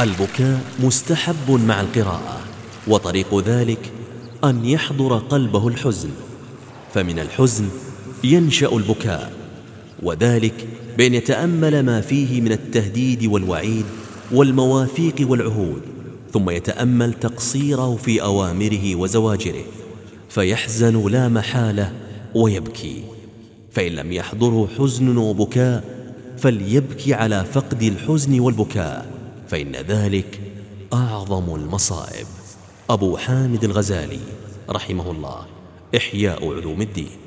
البكاء مستحب مع القراءة وطريق ذلك أن يحضر قلبه الحزن فمن الحزن ينشأ البكاء وذلك بأن يتأمل ما فيه من التهديد والوعيد والمواثيق والعهود ثم يتأمل تقصيره في أوامره وزواجره فيحزن لا محالة ويبكي فإن لم يحضره حزن وبكاء فليبكي على فقد الحزن والبكاء. فإن ذلك أعظم المصائب. أبو حامد الغزالي رحمه الله إحياء علوم الدين.